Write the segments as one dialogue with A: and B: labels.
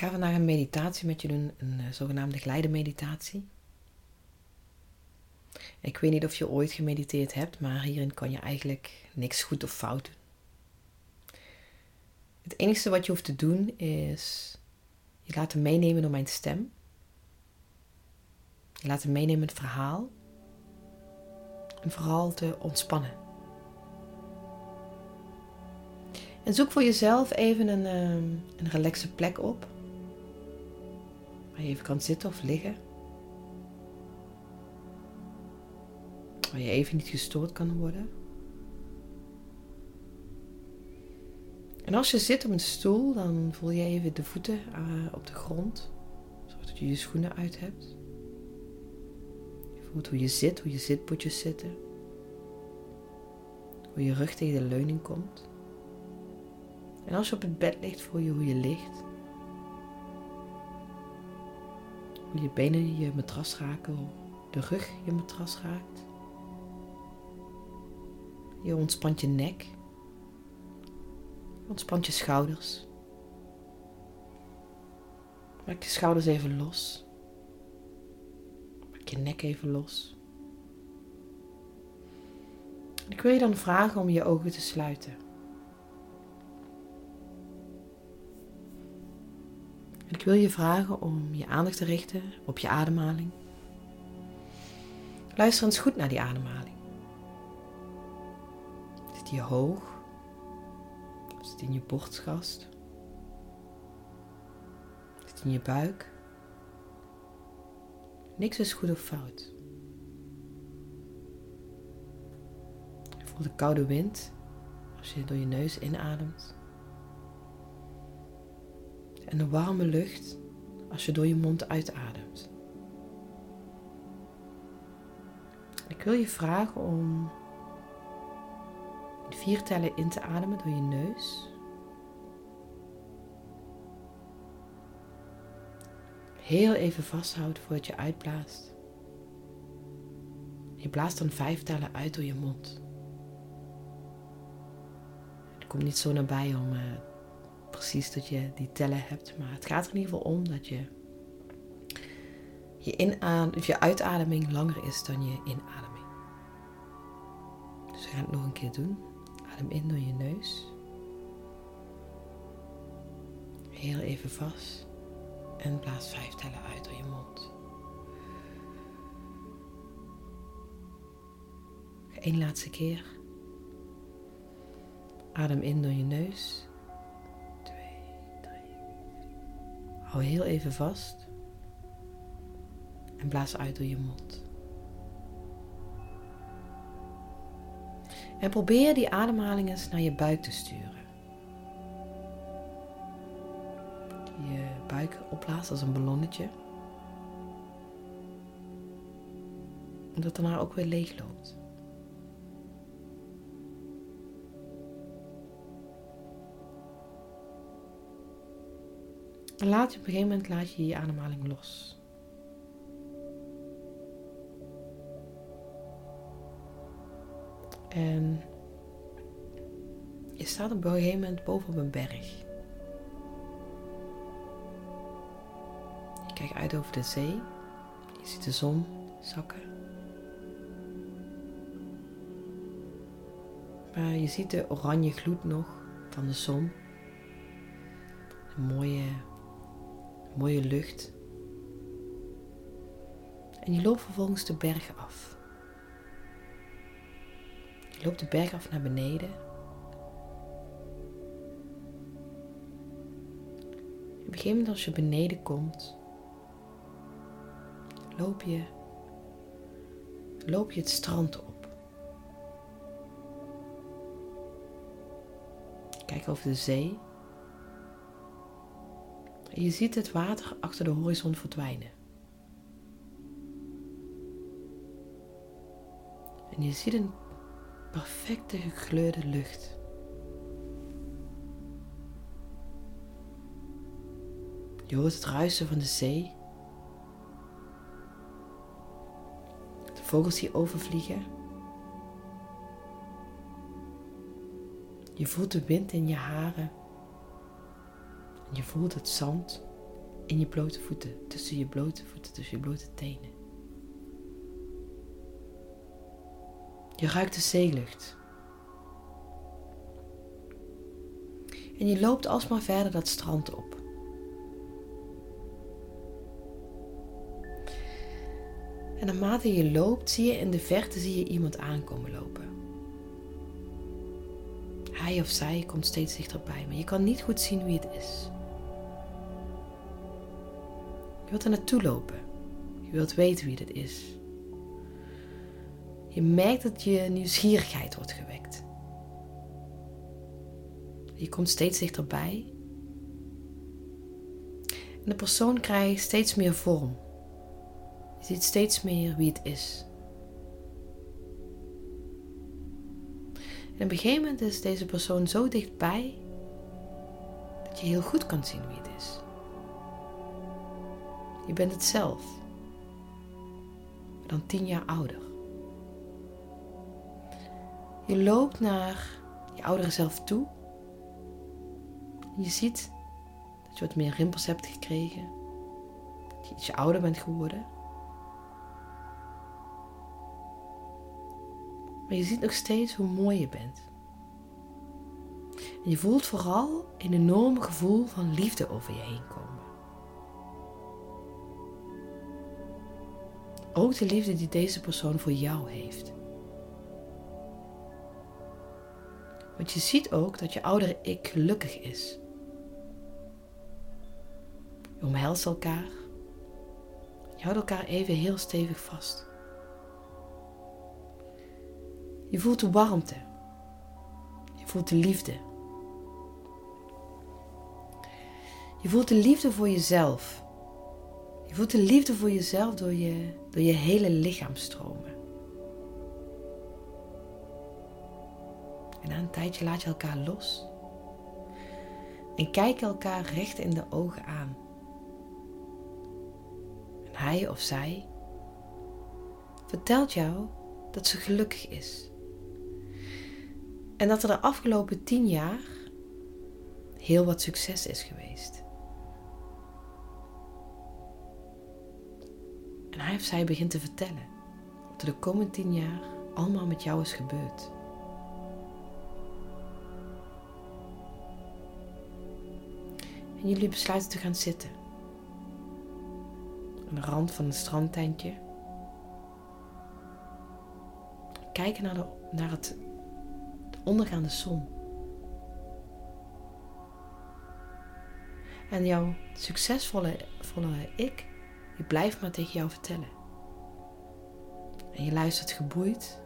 A: ga vandaag een meditatie met je doen, een uh, zogenaamde glijdenmeditatie. Ik weet niet of je ooit gemediteerd hebt, maar hierin kan je eigenlijk niks goed of fout doen. Het enige wat je hoeft te doen is je laten meenemen door mijn stem. Je laten meenemen het verhaal. En vooral te ontspannen. En zoek voor jezelf even een, ehm, een relaxe plek op. Waar je even kan zitten of liggen. Waar je even niet gestoord kan worden. En als je zit op een stoel, dan voel je even de voeten uh, op de grond. Zodat je je schoenen uit hebt. Je voelt hoe je zit, hoe je zitpotjes zitten. Hoe je rug tegen de leuning komt. En als je op het bed ligt, voel je hoe je ligt. Je benen je matras raken, de rug je matras raakt. Je ontspant je nek. Ontspant je schouders. Maak je schouders even los. Maak je nek even los. Ik wil je dan vragen om je ogen te sluiten. Ik wil je vragen om je aandacht te richten op je ademhaling. Luister eens goed naar die ademhaling. Zit die hoog? Zit in je borstgast? Zit in je buik? Niks is goed of fout. Je voelt de koude wind als je door je neus inademt. En de warme lucht als je door je mond uitademt. Ik wil je vragen om vier tellen in te ademen door je neus. Heel even vasthouden voordat je uitblaast. Je blaast dan vijf tellen uit door je mond. Het komt niet zo nabij om uh, precies dat je die tellen hebt, maar het gaat er in ieder geval om dat je je, of je uitademing langer is dan je inademing. Dus we gaan het nog een keer doen. Adem in door je neus. Heel even vast. En blaas vijf tellen uit door je mond. Eén laatste keer. Adem in door je neus. Hou heel even vast. En blaas uit door je mond. En probeer die ademhaling eens naar je buik te sturen. Je buik opblaast als een ballonnetje. En dat daarna ook weer leeg loopt. En laat je op een gegeven moment laat je je ademhaling los. En je staat op een gegeven moment boven op een berg. Je kijkt uit over de zee. Je ziet de zon zakken. Maar je ziet de oranje gloed nog van de zon. Een mooie, mooie lucht. En je loopt vervolgens de berg af. Je loopt de berg af naar beneden. Op een gegeven moment als je beneden komt, loop je, loop je het strand op. Kijk over de zee. Je ziet het water achter de horizon verdwijnen. En je ziet een perfecte gekleurde lucht. Je hoort het ruisen van de zee. De vogels die overvliegen. Je voelt de wind in je haren. Je voelt het zand in je blote voeten, tussen je blote voeten, tussen je blote tenen. Je ruikt de zeelucht. En je loopt alsmaar verder dat strand op. En naarmate je loopt, zie je in de verte zie je iemand aankomen lopen. Hij of zij komt steeds dichterbij, maar je kan niet goed zien wie het is. Je wilt er naartoe lopen. Je wilt weten wie dit is. Je merkt dat je nieuwsgierigheid wordt gewekt. Je komt steeds dichterbij. En de persoon krijgt steeds meer vorm. Je ziet steeds meer wie het is. En op een gegeven moment is deze persoon zo dichtbij dat je heel goed kan zien wie het is. Je bent het zelf, dan tien jaar ouder. Je loopt naar je oudere zelf toe. Je ziet dat je wat meer rimpels hebt gekregen. Dat je ietsje ouder bent geworden. Maar je ziet nog steeds hoe mooi je bent. En je voelt vooral een enorm gevoel van liefde over je heen komen. Ook de liefde die deze persoon voor jou heeft. Want je ziet ook dat je oudere ik gelukkig is. Je omhelst elkaar. Je houdt elkaar even heel stevig vast. Je voelt de warmte. Je voelt de liefde. Je voelt de liefde voor jezelf. Je voelt de liefde voor jezelf door je, door je hele lichaam stromen. En na een tijdje laat je elkaar los. En kijk elkaar recht in de ogen aan. En hij of zij vertelt jou dat ze gelukkig is. En dat er de afgelopen tien jaar heel wat succes is geweest. En hij of zij begint te vertellen wat er de komende tien jaar allemaal met jou is gebeurd. En jullie besluiten te gaan zitten. Aan de rand van een strandtentje. Kijken naar, de, naar het ondergaande zon. En jouw succesvolle volle ik, die blijft maar tegen jou vertellen. En je luistert geboeid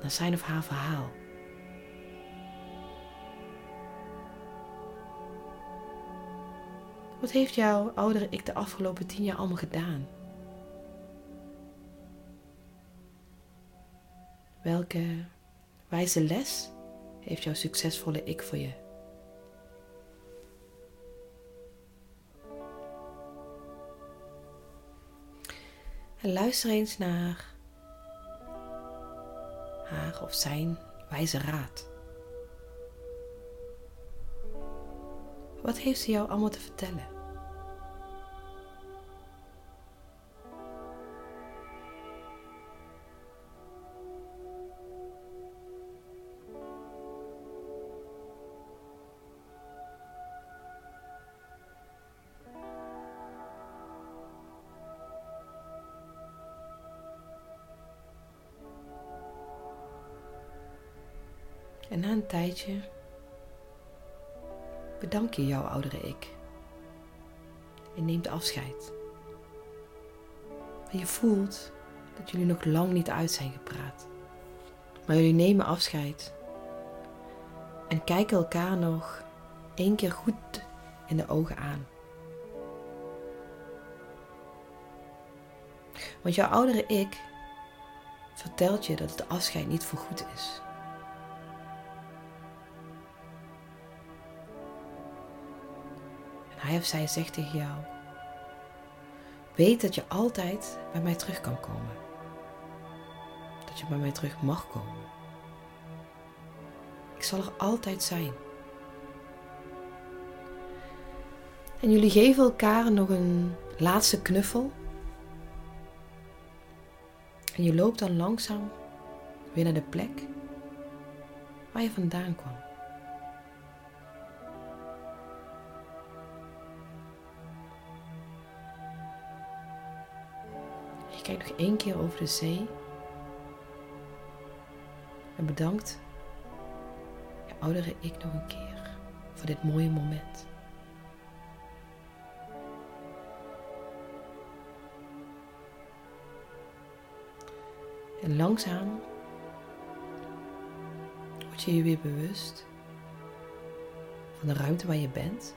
A: naar zijn of haar verhaal. Wat heeft jouw oudere ik de afgelopen tien jaar allemaal gedaan? Welke wijze les heeft jouw succesvolle ik voor je? En luister eens naar haar of zijn wijze raad. Wat heeft ze jou allemaal te vertellen? En na een tijdje bedank je jouw oudere ik. Je neemt afscheid. En je voelt dat jullie nog lang niet uit zijn gepraat. Maar jullie nemen afscheid. En kijken elkaar nog één keer goed in de ogen aan. Want jouw oudere ik vertelt je dat het afscheid niet voor goed is. Hij of zij zegt tegen jou: Weet dat je altijd bij mij terug kan komen. Dat je bij mij terug mag komen. Ik zal er altijd zijn. En jullie geven elkaar nog een laatste knuffel. En je loopt dan langzaam weer naar de plek waar je vandaan kwam. Je kijkt nog één keer over de zee en bedankt je oudere ik nog een keer voor dit mooie moment. En langzaam word je je weer bewust van de ruimte waar je bent,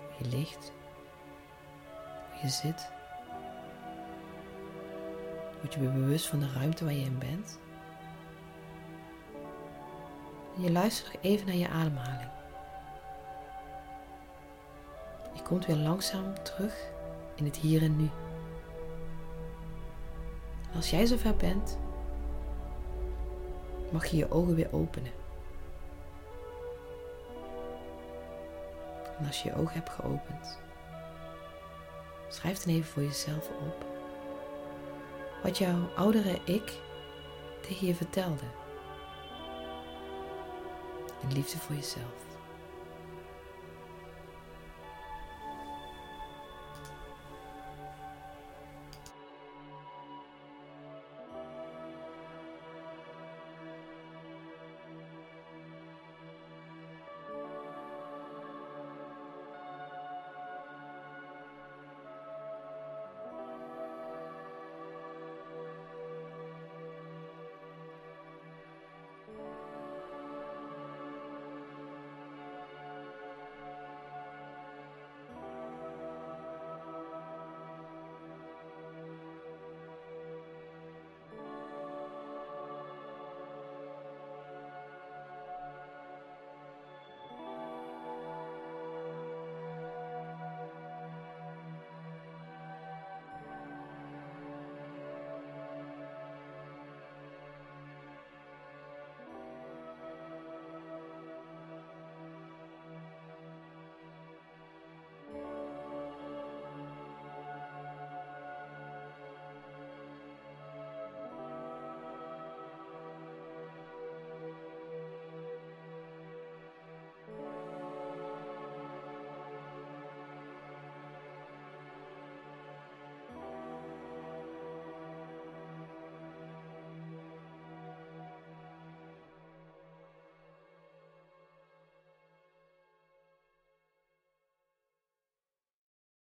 A: hoe je ligt, je zit. Word je weer bewust van de ruimte waar je in bent. En je luistert even naar je ademhaling. Je komt weer langzaam terug in het hier en nu. Als jij zover bent, mag je je ogen weer openen. En als je je ogen hebt geopend, schrijf dan even voor jezelf op wat jouw oudere ik tegen je vertelde. En liefde voor jezelf.